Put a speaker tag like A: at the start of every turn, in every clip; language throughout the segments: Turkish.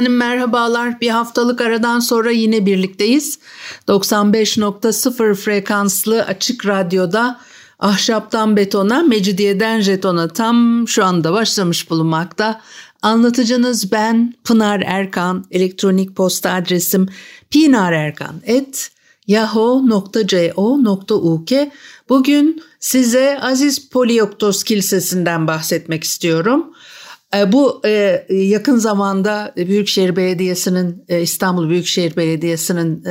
A: Efendim merhabalar. Bir haftalık aradan sonra yine birlikteyiz. 95.0 frekanslı açık radyoda ahşaptan betona, mecidiyeden jetona tam şu anda başlamış bulunmakta. Anlatıcınız ben Pınar Erkan. Elektronik posta adresim pinarerkan.yahoo.co.uk Bugün size Aziz Polioktos Kilisesi'nden bahsetmek istiyorum. E, bu e, yakın zamanda Büyükşehir Belediyesi'nin e, İstanbul Büyükşehir Belediyesi'nin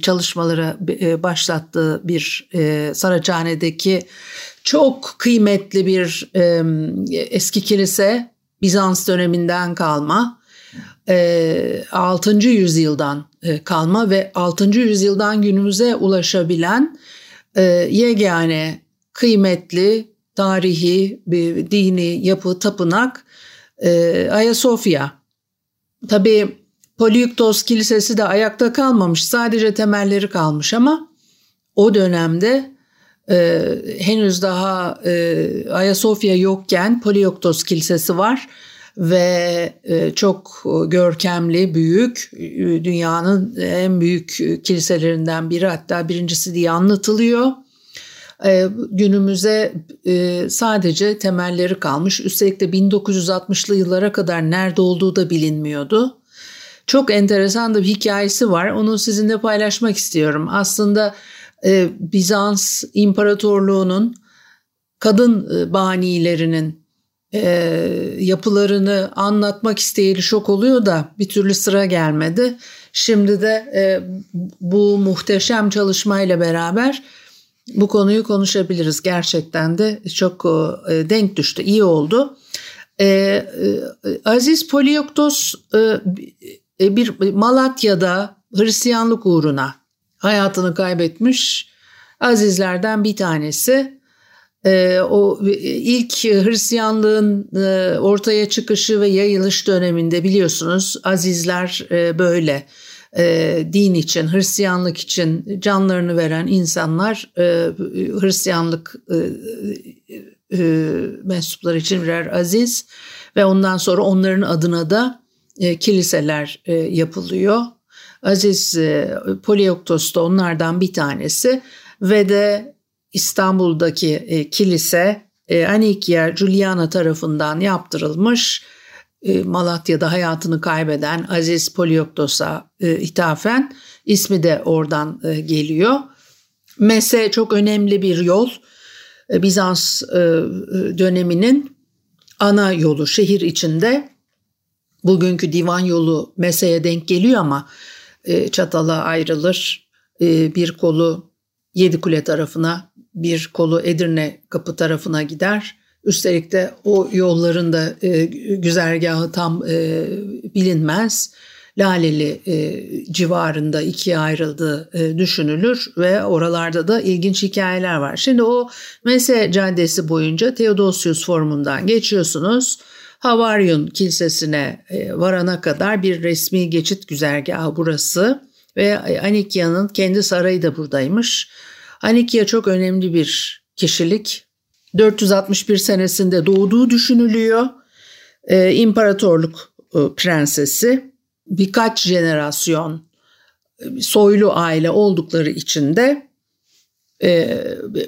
A: çalışmaları başlattığı bir Saraçhane'deki çok kıymetli bir eski kilise Bizans döneminden kalma 6. yüzyıldan kalma ve 6. yüzyıldan günümüze ulaşabilen yegane kıymetli tarihi, bir dini yapı, tapınak e, Ayasofya. Tabii Poliuktos Kilisesi de ayakta kalmamış, sadece temelleri kalmış ama o dönemde e, henüz daha e, Ayasofya yokken Polioktos Kilisesi var ve e, çok görkemli, büyük, dünyanın en büyük kiliselerinden biri hatta birincisi diye anlatılıyor. E, günümüze e, sadece temelleri kalmış. Üstelik de 1960'lı yıllara kadar nerede olduğu da bilinmiyordu. Çok enteresan da bir hikayesi var. Onu sizinle paylaşmak istiyorum. Aslında e, Bizans İmparatorluğu'nun kadın banilerinin yapılarını anlatmak isteyeli şok oluyor da bir türlü sıra gelmedi. Şimdi de bu muhteşem çalışmayla beraber bu konuyu konuşabiliriz. Gerçekten de çok e, denk düştü, iyi oldu. E, e, Aziz Polioktos bir Malatya'da Hristiyanlık uğruna hayatını kaybetmiş azizlerden bir tanesi. o ilk Hristiyanlığın ortaya çıkışı ve yayılış döneminde biliyorsunuz azizler böyle e, din için, Hristiyanlık için canlarını veren insanlar e, Hristiyanlık e, e, mensupları için birer aziz ve ondan sonra onların adına da e, kiliseler e, yapılıyor. Aziz e, Polioktos da onlardan bir tanesi ve de İstanbul'daki e, kilise e, Anikia Juliana tarafından yaptırılmış e, Malatya'da hayatını kaybeden Aziz Polioktos'a e, ithafen ismi de oradan e, geliyor. Mese çok önemli bir yol. Bizans döneminin ana yolu şehir içinde. Bugünkü divan yolu Mese'ye denk geliyor ama Çatal'a ayrılır. Bir kolu Yedikule tarafına, bir kolu Edirne kapı tarafına gider. Üstelik de o yolların da e, güzergahı tam e, bilinmez. Laleli e, civarında ikiye ayrıldığı e, düşünülür ve oralarda da ilginç hikayeler var. Şimdi o Mese Caddesi boyunca Theodosius formundan geçiyorsunuz. Havaryun Kilisesi'ne e, varana kadar bir resmi geçit güzergahı burası ve Anikya'nın kendi sarayı da buradaymış. Anikya çok önemli bir kişilik 461 senesinde doğduğu düşünülüyor. Ee, imparatorluk e, prensesi birkaç jenerasyon e, soylu aile oldukları için de e,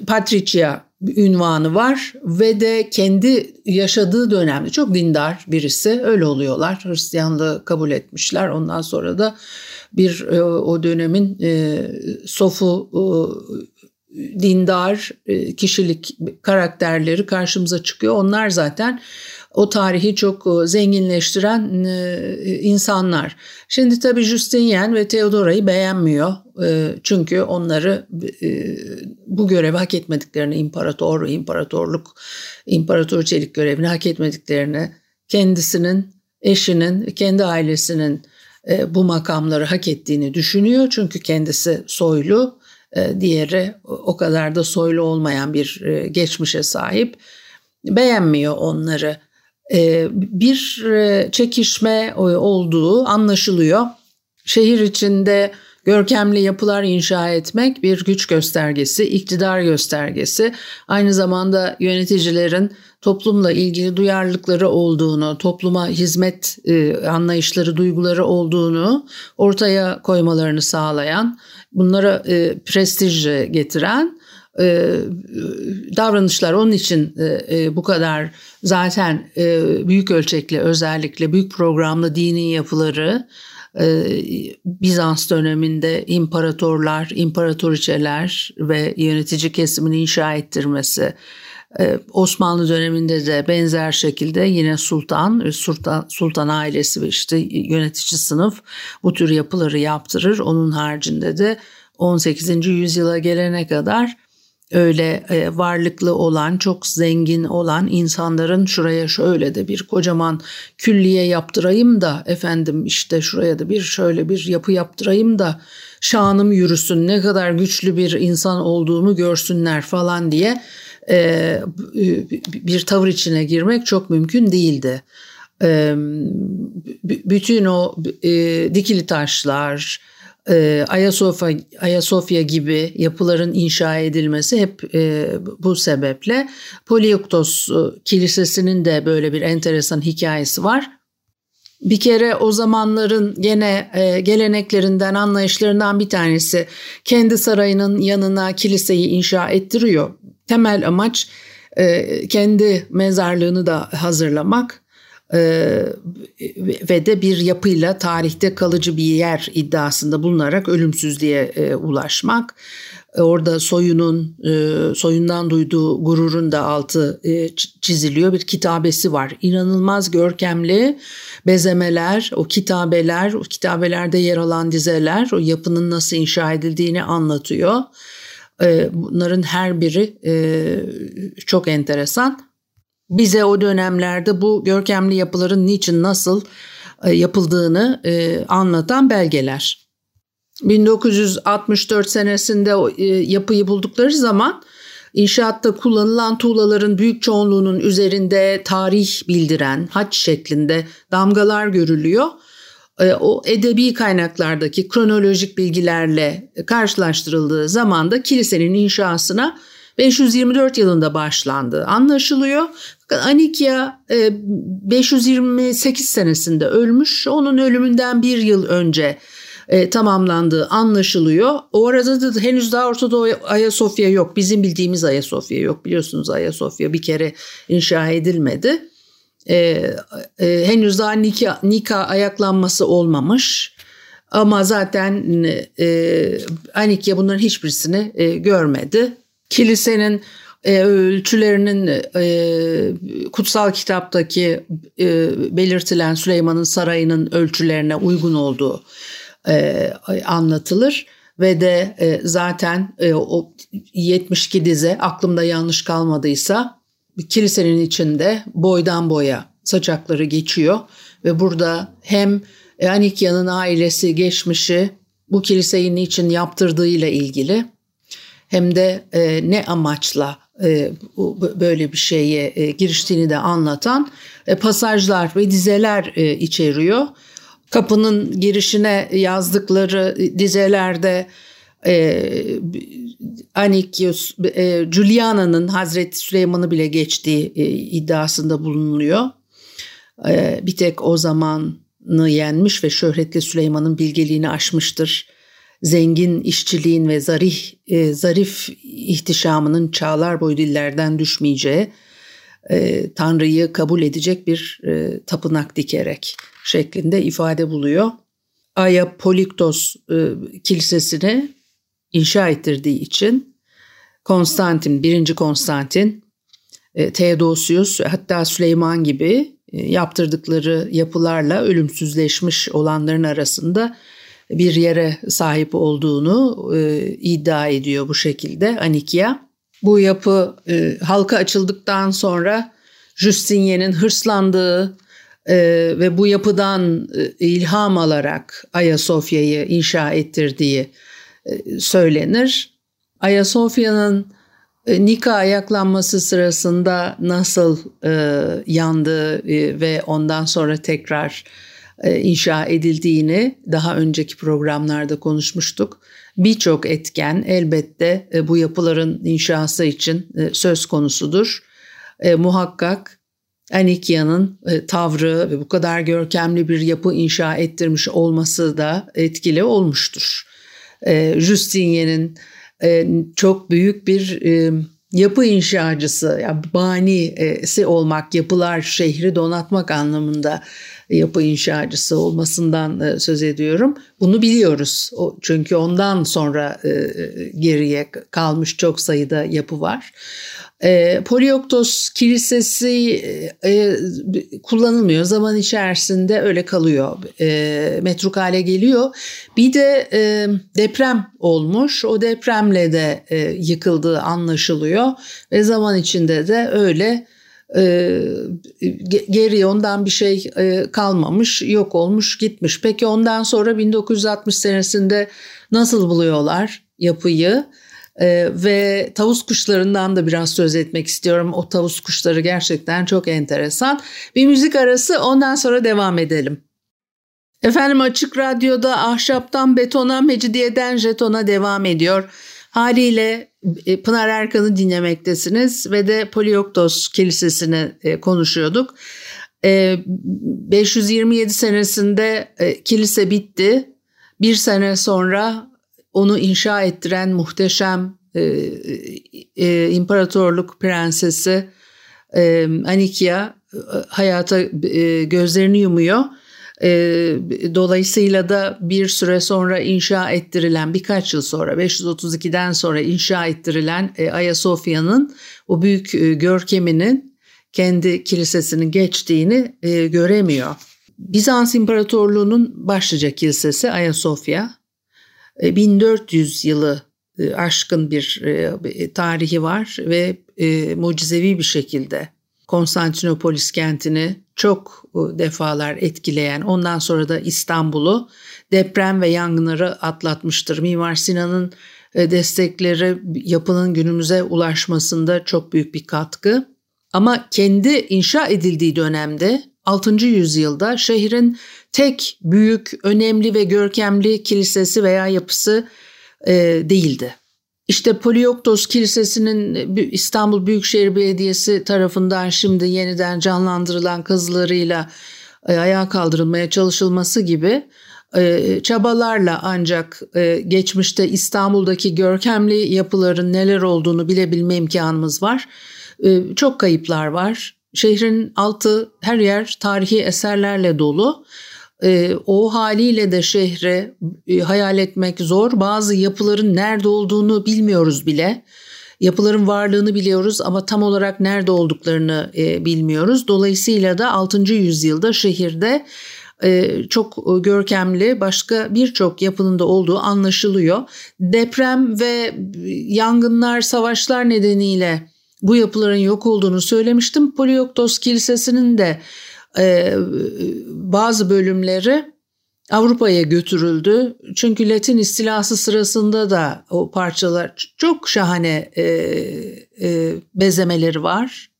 A: Patricia ünvanı var ve de kendi yaşadığı dönemde çok dindar birisi öyle oluyorlar. Hristiyanlığı kabul etmişler. Ondan sonra da bir e, o dönemin e, sofu e, dindar e, kişilik karakterleri karşımıza çıkıyor. Onlar zaten o tarihi çok e, zenginleştiren e, insanlar. Şimdi tabii Justinian ve Theodora'yı beğenmiyor. Çünkü onları bu görevi hak etmediklerini, imparator, imparatorluk, imparator çelik görevini hak etmediklerini, kendisinin, eşinin, kendi ailesinin bu makamları hak ettiğini düşünüyor. Çünkü kendisi soylu diğeri o kadar da soylu olmayan bir e, geçmişe sahip. Beğenmiyor onları. E, bir çekişme olduğu anlaşılıyor. Şehir içinde görkemli yapılar inşa etmek bir güç göstergesi, iktidar göstergesi. Aynı zamanda yöneticilerin toplumla ilgili duyarlılıkları olduğunu, topluma hizmet anlayışları, duyguları olduğunu ortaya koymalarını sağlayan bunlara e, prestij getiren e, davranışlar. Onun için e, e, bu kadar zaten e, büyük ölçekli özellikle büyük programlı dini yapıları e, Bizans döneminde imparatorlar, imparatoriçeler ve yönetici kesimini inşa ettirmesi Osmanlı döneminde de benzer şekilde yine sultan, sultan, sultan ailesi ve işte yönetici sınıf bu tür yapıları yaptırır. Onun haricinde de 18. yüzyıla gelene kadar öyle e, varlıklı olan, çok zengin olan insanların şuraya şöyle de bir kocaman külliye yaptırayım da efendim işte şuraya da bir şöyle bir yapı yaptırayım da şanım yürüsün ne kadar güçlü bir insan olduğumu görsünler falan diye e, bir tavır içine girmek çok mümkün değildi. E, bütün o e, dikili taşlar, e, Ayasofya, Ayasofya gibi yapıların inşa edilmesi hep e, bu sebeple. Polioktos e, Kilisesi'nin de böyle bir enteresan hikayesi var. Bir kere o zamanların gene e, geleneklerinden, anlayışlarından bir tanesi kendi sarayının yanına kiliseyi inşa ettiriyor. Temel amaç e, kendi mezarlığını da hazırlamak e, ve de bir yapıyla tarihte kalıcı bir yer iddiasında bulunarak ölümsüzlüğe e, ulaşmak. Orada soyunun soyundan duyduğu gururun da altı çiziliyor bir kitabesi var. İnanılmaz görkemli bezemeler, o kitabeler, o kitabelerde yer alan dizeler o yapının nasıl inşa edildiğini anlatıyor. Ee, bunların her biri e, çok enteresan. Bize o dönemlerde bu görkemli yapıların niçin nasıl e, yapıldığını e, anlatan belgeler. 1964 senesinde yapıyı buldukları zaman inşaatta kullanılan tuğlaların büyük çoğunluğunun üzerinde tarih bildiren haç şeklinde damgalar görülüyor o edebi kaynaklardaki kronolojik bilgilerle karşılaştırıldığı zaman da kilisenin inşasına 524 yılında başlandı anlaşılıyor. Anikya 528 e, senesinde ölmüş. Onun ölümünden bir yıl önce e, tamamlandığı anlaşılıyor. O arada da henüz daha ortada Ayasofya yok. Bizim bildiğimiz Ayasofya yok. Biliyorsunuz Ayasofya bir kere inşa edilmedi e, e, henüz daha nikah, nikah ayaklanması olmamış. Ama zaten e, Anikya bunların hiçbirisini e, görmedi. Kilisenin e, ölçülerinin e, kutsal kitaptaki e, belirtilen Süleyman'ın sarayının ölçülerine uygun olduğu e, anlatılır ve de e, zaten e, o 72 dize aklımda yanlış kalmadıysa kilisenin içinde boydan boya saçakları geçiyor ve burada hem Anikya'nın ailesi geçmişi bu kiliseyi niçin yaptırdığıyla ilgili hem de e, ne amaçla e, böyle bir şeye e, giriştiğini de anlatan e, pasajlar ve dizeler e, içeriyor. Kapının girişine yazdıkları dizelerde e, Anikyus, e, Juliana'nın Hazreti Süleyman'ı bile geçtiği e, iddiasında bulunuyor. E, bir tek o zamanı yenmiş ve şöhretli Süleyman'ın bilgeliğini aşmıştır. Zengin işçiliğin ve zarih, e, zarif ihtişamının çağlar boyu dillerden düşmeyeceği, e, Tanrı'yı kabul edecek bir e, tapınak dikerek şeklinde ifade buluyor. Aya Poliktos e, kilisesini inşa ettirdiği için Konstantin, birinci Konstantin, e, Theodosius hatta Süleyman gibi e, yaptırdıkları yapılarla ölümsüzleşmiş olanların arasında bir yere sahip olduğunu e, iddia ediyor bu şekilde Anikya. Bu yapı halka açıldıktan sonra Justinian'in hırslandığı ve bu yapıdan ilham alarak Ayasofya'yı inşa ettirdiği söylenir. Ayasofya'nın e, Nika ayaklanması sırasında nasıl e, yandı e, ve ondan sonra tekrar e, inşa edildiğini daha önceki programlarda konuşmuştuk. Birçok etken elbette e, bu yapıların inşası için e, söz konusudur. E, muhakkak Anikya'nın e, tavrı ve bu kadar görkemli bir yapı inşa ettirmiş olması da etkili olmuştur. E, Justinier'in e, çok büyük bir e, yapı inşacısı, yani banisi olmak, yapılar şehri donatmak anlamında yapı inşacısı olmasından e, söz ediyorum. Bunu biliyoruz. Çünkü ondan sonra geriye kalmış çok sayıda yapı var. E, Polioktos Kilisesi e, kullanılmıyor. Zaman içerisinde öyle kalıyor. E, metruk hale geliyor. Bir de e, deprem olmuş. O depremle de e, yıkıldığı anlaşılıyor. Ve zaman içinde de öyle e, geriye ondan bir şey e, kalmamış, yok olmuş, gitmiş. Peki ondan sonra 1960 senesinde nasıl buluyorlar yapıyı? Ee, ve tavus kuşlarından da biraz söz etmek istiyorum. O tavus kuşları gerçekten çok enteresan. Bir müzik arası ondan sonra devam edelim. Efendim Açık Radyo'da ahşaptan betona, mecidiyeden jetona devam ediyor. Haliyle e, Pınar Erkan'ı dinlemektesiniz ve de Polioktos Kilisesi'ni e, konuşuyorduk. 527 e, senesinde kilise bitti. Bir sene sonra onu inşa ettiren muhteşem e, e, imparatorluk prensesi e, Anikia e, hayata e, gözlerini yumuyor. E, dolayısıyla da bir süre sonra inşa ettirilen birkaç yıl sonra 532'den sonra inşa ettirilen e, Ayasofya'nın o büyük e, görkeminin kendi kilisesinin geçtiğini e, göremiyor. Bizans İmparatorluğu'nun başlıca kilisesi Ayasofya 1400 e, yılı e, aşkın bir e, tarihi var ve mucizevi bir şekilde Konstantinopolis kentini çok defalar etkileyen ondan sonra da İstanbul'u deprem ve yangınları atlatmıştır. Mimar Sinan'ın destekleri yapının günümüze ulaşmasında çok büyük bir katkı. Ama kendi inşa edildiği dönemde 6. yüzyılda şehrin tek büyük, önemli ve görkemli kilisesi veya yapısı e, değildi. İşte Polioktos Kilisesi'nin İstanbul Büyükşehir Belediyesi tarafından şimdi yeniden canlandırılan kazılarıyla e, ayağa kaldırılmaya çalışılması gibi e, çabalarla ancak e, geçmişte İstanbul'daki görkemli yapıların neler olduğunu bilebilme imkanımız var. E, çok kayıplar var. Şehrin altı her yer tarihi eserlerle dolu. E, o haliyle de şehre e, hayal etmek zor. Bazı yapıların nerede olduğunu bilmiyoruz bile. Yapıların varlığını biliyoruz ama tam olarak nerede olduklarını e, bilmiyoruz. Dolayısıyla da 6. yüzyılda şehirde e, çok görkemli başka birçok yapının da olduğu anlaşılıyor. Deprem ve yangınlar, savaşlar nedeniyle bu yapıların yok olduğunu söylemiştim. Polioktos Kilisesi'nin de e, bazı bölümleri Avrupa'ya götürüldü. Çünkü Latin istilası sırasında da o parçalar çok şahane e, e, bezemeleri var.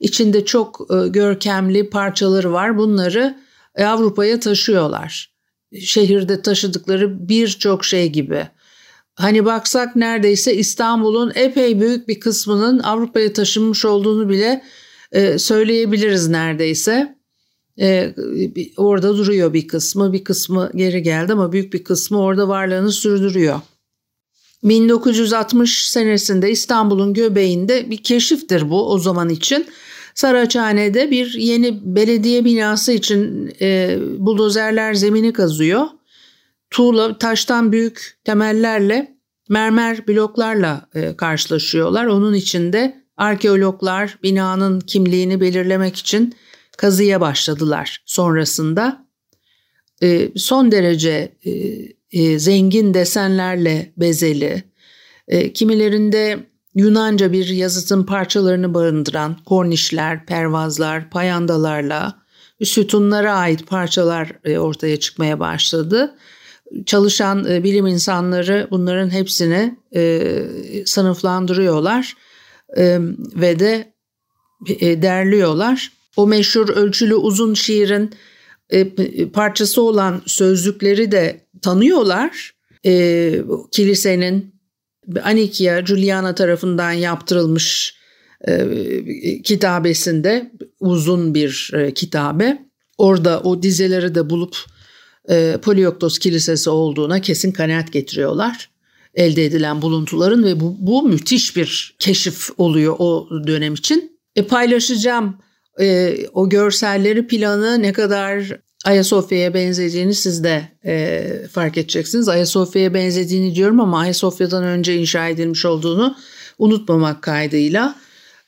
A: İçinde çok e, görkemli parçaları var. Bunları Avrupa'ya taşıyorlar. Şehirde taşıdıkları birçok şey gibi. Hani baksak neredeyse İstanbul'un epey büyük bir kısmının Avrupa'ya taşınmış olduğunu bile e, söyleyebiliriz neredeyse. E, orada duruyor bir kısmı, bir kısmı geri geldi ama büyük bir kısmı orada varlığını sürdürüyor. 1960 senesinde İstanbul'un göbeğinde bir keşiftir bu o zaman için. Saraçhane'de bir yeni belediye binası için e, buldozerler zemini kazıyor tuğla, taştan büyük temellerle mermer bloklarla e, karşılaşıyorlar. Onun içinde arkeologlar binanın kimliğini belirlemek için kazıya başladılar. Sonrasında e, son derece e, e, zengin desenlerle bezeli, e, kimilerinde Yunanca bir yazıtın parçalarını barındıran kornişler, pervazlar, payandalarla sütunlara ait parçalar e, ortaya çıkmaya başladı. çalışan e, bilim insanları bunların hepsini e, sınıflandırıyorlar e, ve de e, derliyorlar. O meşhur ölçülü uzun şiirin e, parçası olan sözlükleri de tanıyorlar. E, kilisenin Anikia Juliana tarafından yaptırılmış e, kitabesinde uzun bir e, kitabe. Orada o dizeleri de bulup e, Polioktos Kilisesi olduğuna kesin kanaat getiriyorlar elde edilen buluntuların ve bu, bu müthiş bir keşif oluyor o dönem için. E, paylaşacağım e, o görselleri planı ne kadar Ayasofya'ya benzediğini siz de e, fark edeceksiniz. Ayasofya'ya benzediğini diyorum ama Ayasofya'dan önce inşa edilmiş olduğunu unutmamak kaydıyla.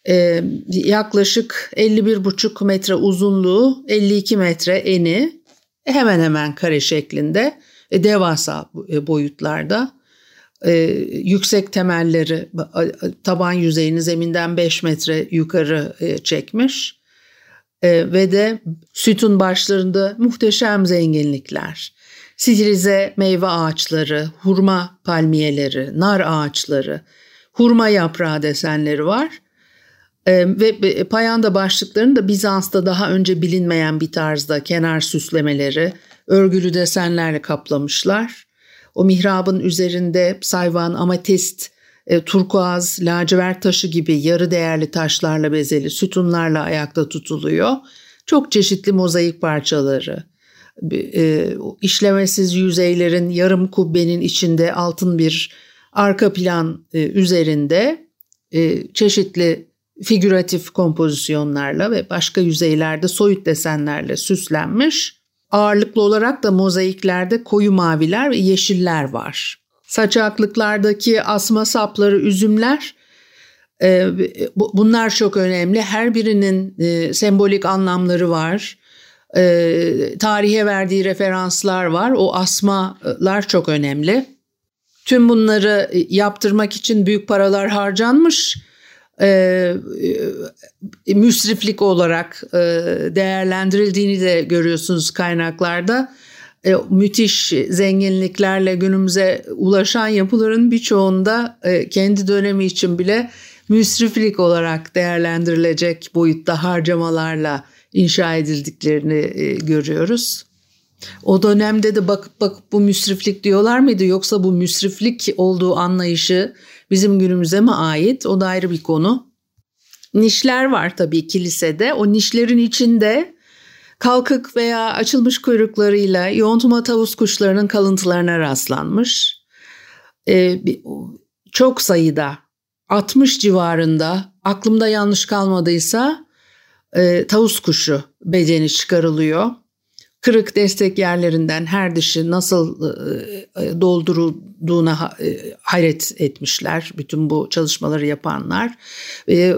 A: E, yaklaşık 51,5 metre uzunluğu, 52 metre eni hemen hemen kare şeklinde e, devasa e, boyutlarda. E, yüksek temelleri taban yüzeyini zeminden 5 metre yukarı e, çekmiş e, ve de sütun başlarında muhteşem zenginlikler. Stilize meyve ağaçları, hurma palmiyeleri, nar ağaçları, hurma yaprağı desenleri var. E, ve payanda başlıklarının da Bizans'ta daha önce bilinmeyen bir tarzda kenar süslemeleri, örgülü desenlerle kaplamışlar. O mihrabın üzerinde sayvan, ametist, e, turkuaz, lacivert taşı gibi yarı değerli taşlarla bezeli sütunlarla ayakta tutuluyor. Çok çeşitli mozaik parçaları, e, işlemesiz yüzeylerin yarım kubbenin içinde altın bir arka plan e, üzerinde e, çeşitli figüratif kompozisyonlarla ve başka yüzeylerde soyut desenlerle süslenmiş. Ağırlıklı olarak da mozaiklerde koyu maviler ve yeşiller var. Saçaklıklardaki asma sapları, üzümler e, bunlar çok önemli. Her birinin e, sembolik anlamları var. E, tarihe verdiği referanslar var. O asmalar çok önemli. Tüm bunları yaptırmak için büyük paralar harcanmış. E, müsriflik olarak e, değerlendirildiğini de görüyorsunuz kaynaklarda e, müthiş zenginliklerle günümüze ulaşan yapıların birçoğunda e, kendi dönemi için bile müsriflik olarak değerlendirilecek boyutta harcamalarla inşa edildiklerini e, görüyoruz. O dönemde de bakıp bakıp bu müsriflik diyorlar mıydı yoksa bu müsriflik olduğu anlayışı bizim günümüze mi ait? O da ayrı bir konu. Nişler var tabii kilisede. O nişlerin içinde Kalkık veya açılmış kuyruklarıyla yontma tavus kuşlarının kalıntılarına rastlanmış. Ee, çok sayıda 60 civarında aklımda yanlış kalmadıysa e, tavus kuşu bedeni çıkarılıyor. Kırık destek yerlerinden her dişi nasıl e, e doldurulduğuna e, hayret etmişler bütün bu çalışmaları yapanlar.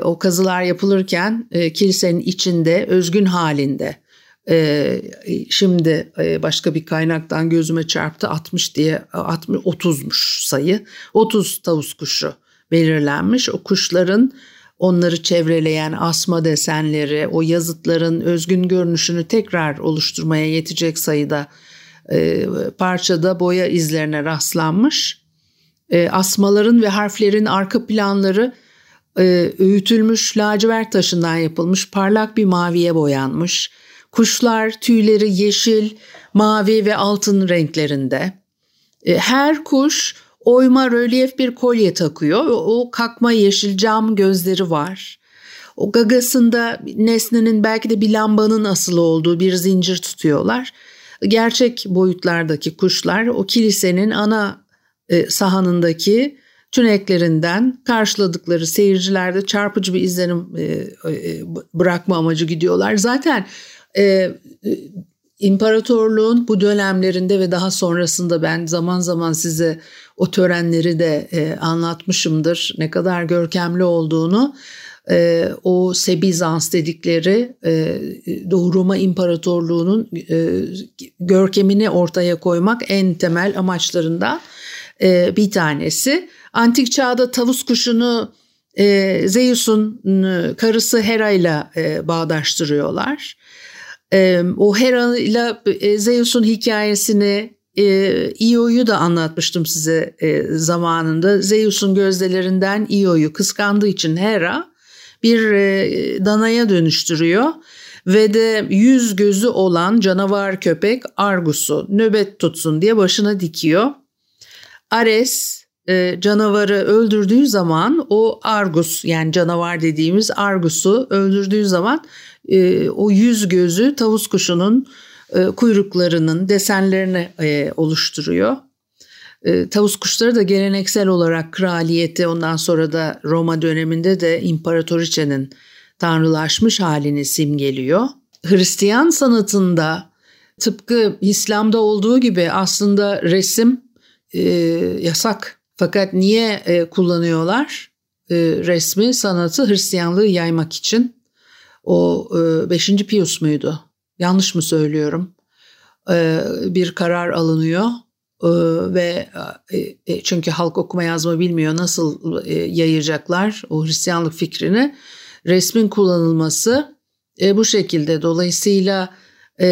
A: O kazılar yapılırken kilisenin içinde özgün halinde ee, şimdi e, başka bir kaynaktan gözüme çarptı 60 diye 60 30'muş sayı. 30 tavus kuşu belirlenmiş. O kuşların onları çevreleyen asma desenleri, o yazıtların özgün görünüşünü tekrar oluşturmaya yetecek sayıda e, parçada boya izlerine rastlanmış. E, asmaların ve harflerin arka planları e, öğütülmüş lacivert taşından yapılmış parlak bir maviye boyanmış. Kuşlar tüyleri yeşil, mavi ve altın renklerinde. E, her kuş oyma rölyef bir kolye takıyor. O kakma yeşil cam gözleri var. O gagasında nesnenin belki de bir lambanın asılı olduğu bir zincir tutuyorlar. Gerçek boyutlardaki kuşlar o kilisenin ana e, sahanındaki tüneklerinden karşıladıkları seyircilerde çarpıcı bir izlenim e, bırakma amacı gidiyorlar. Zaten e, imparatorluğun bu dönemlerinde ve daha sonrasında ben zaman zaman size o törenleri de e, anlatmışımdır. Ne kadar görkemli olduğunu. E, o Sebizans dedikleri e, Doğu Roma İmparatorluğu'nun e, görkemini ortaya koymak en temel amaçlarından e, bir tanesi. Antik çağda tavus kuşunu e, Zeus'un e, karısı Hera ile e, bağdaştırıyorlar. E, o Hera ile Zeus'un hikayesini e, Io'yu da anlatmıştım size e, zamanında. Zeus'un gözdelerinden Io'yu kıskandığı için Hera bir e, danaya dönüştürüyor ve de yüz gözü olan canavar köpek Argus'u nöbet tutsun diye başına dikiyor. Ares e, canavarı öldürdüğü zaman o Argus yani canavar dediğimiz Argus'u öldürdüğü zaman e, o yüz gözü tavus kuşunun e, kuyruklarının desenlerini oluşturuyor. Tavus kuşları da geleneksel olarak kraliyeti ondan sonra da Roma döneminde de imparatoriçenin tanrılaşmış halini simgeliyor. Hristiyan sanatında tıpkı İslam'da olduğu gibi aslında resim e, yasak. Fakat niye e, kullanıyorlar? E, resmi, sanatı Hristiyanlığı yaymak için. O e, 5. Pius muydu? Yanlış mı söylüyorum? E, bir karar alınıyor e, ve e, e, çünkü halk okuma yazma bilmiyor nasıl yayacaklar o Hristiyanlık fikrini resmin kullanılması bu şekilde. Dolayısıyla e,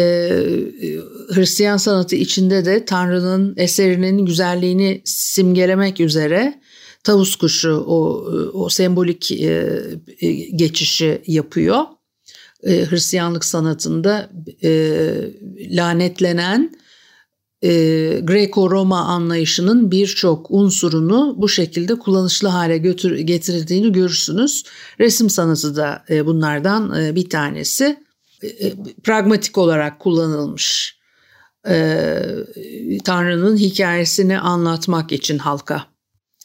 A: Hristiyan sanatı içinde de Tanrı'nın eserinin güzelliğini simgelemek üzere tavus kuşu o, o sembolik e, e geçişi yapıyor. E, Hristiyanlık sanatında e, lanetlenen e, Greco-Roma anlayışının birçok unsurunu bu şekilde kullanışlı hale götür, getirildiğini görürsünüz. Resim sanatı da e, bunlardan e, bir tanesi. E, e pragmatik olarak kullanılmış. E, Tanrı'nın hikayesini anlatmak için halka.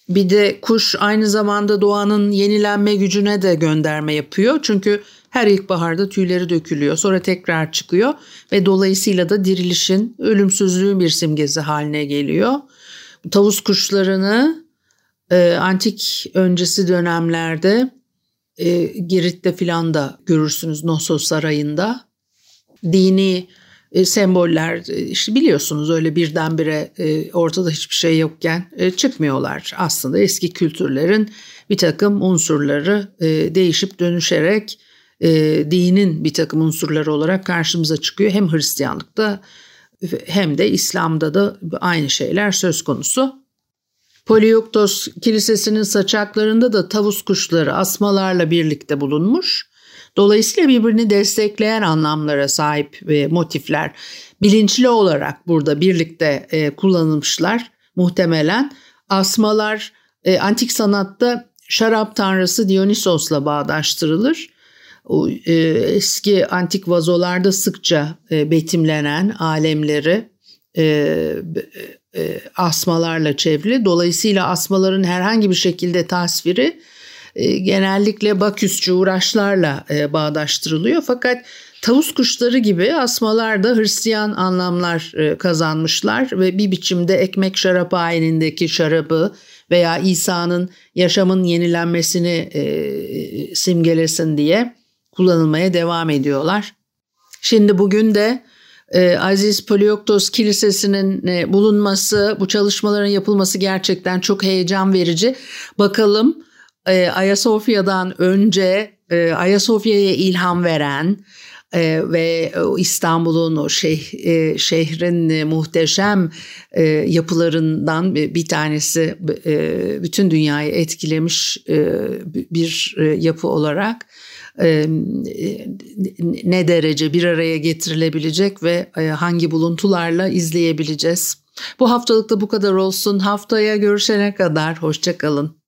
A: Bir de kuş aynı zamanda doğanın yenilenme gücüne de gönderme yapıyor. Çünkü her ilkbaharda tüyleri dökülüyor. Sonra tekrar çıkıyor ve dolayısıyla da dirilişin ölümsüzlüğün bir simgesi haline geliyor. Tavus kuşlarını e, antik öncesi dönemlerde e, Girit'te filan da görürsünüz Nosos Sarayı'nda. Dini e, semboller e, işte biliyorsunuz öyle birdenbire e, ortada hiçbir şey yokken e, çıkmıyorlar. Aslında eski kültürlerin bir takım unsurları e, değişip dönüşerek e, dinin bir takım unsurları olarak karşımıza çıkıyor. Hem Hristiyanlıkta hem de İslam'da da aynı şeyler söz konusu. Polioktos Kilisesi'nin saçaklarında da tavus kuşları asmalarla birlikte bulunmuş. Dolayısıyla birbirini destekleyen anlamlara sahip e, motifler bilinçli olarak burada birlikte e, kullanılmışlar muhtemelen. Asmalar e, antik sanatta şarap tanrısı Dionysos'la bağdaştırılır o e, eski antik vazolarda sıkça e, betimlenen alemleri e, e, asmalarla çevrili. Dolayısıyla asmaların herhangi bir şekilde tasviri e, genellikle Baküsçü uğraşlarla e, bağdaştırılıyor. Fakat tavus kuşları gibi asmalar da Hristiyan anlamlar kazanmışlar ve bir biçimde ekmek şarap ayinindeki şarabı veya İsa'nın yaşamın yenilenmesini simgelesin diye kullanılmaya devam ediyorlar. Şimdi bugün de e, Aziz Polioktos Kilisesi'nin e, bulunması, bu çalışmaların yapılması gerçekten çok heyecan verici. Bakalım e, Ayasofya'dan önce e, Ayasofya'ya ilham veren ve İstanbul'un o şeh, şehrin muhteşem yapılarından bir tanesi bütün dünyayı etkilemiş bir yapı olarak ne derece bir araya getirilebilecek ve hangi buluntularla izleyebileceğiz. Bu haftalıkta bu kadar olsun. Haftaya görüşene kadar hoşçakalın.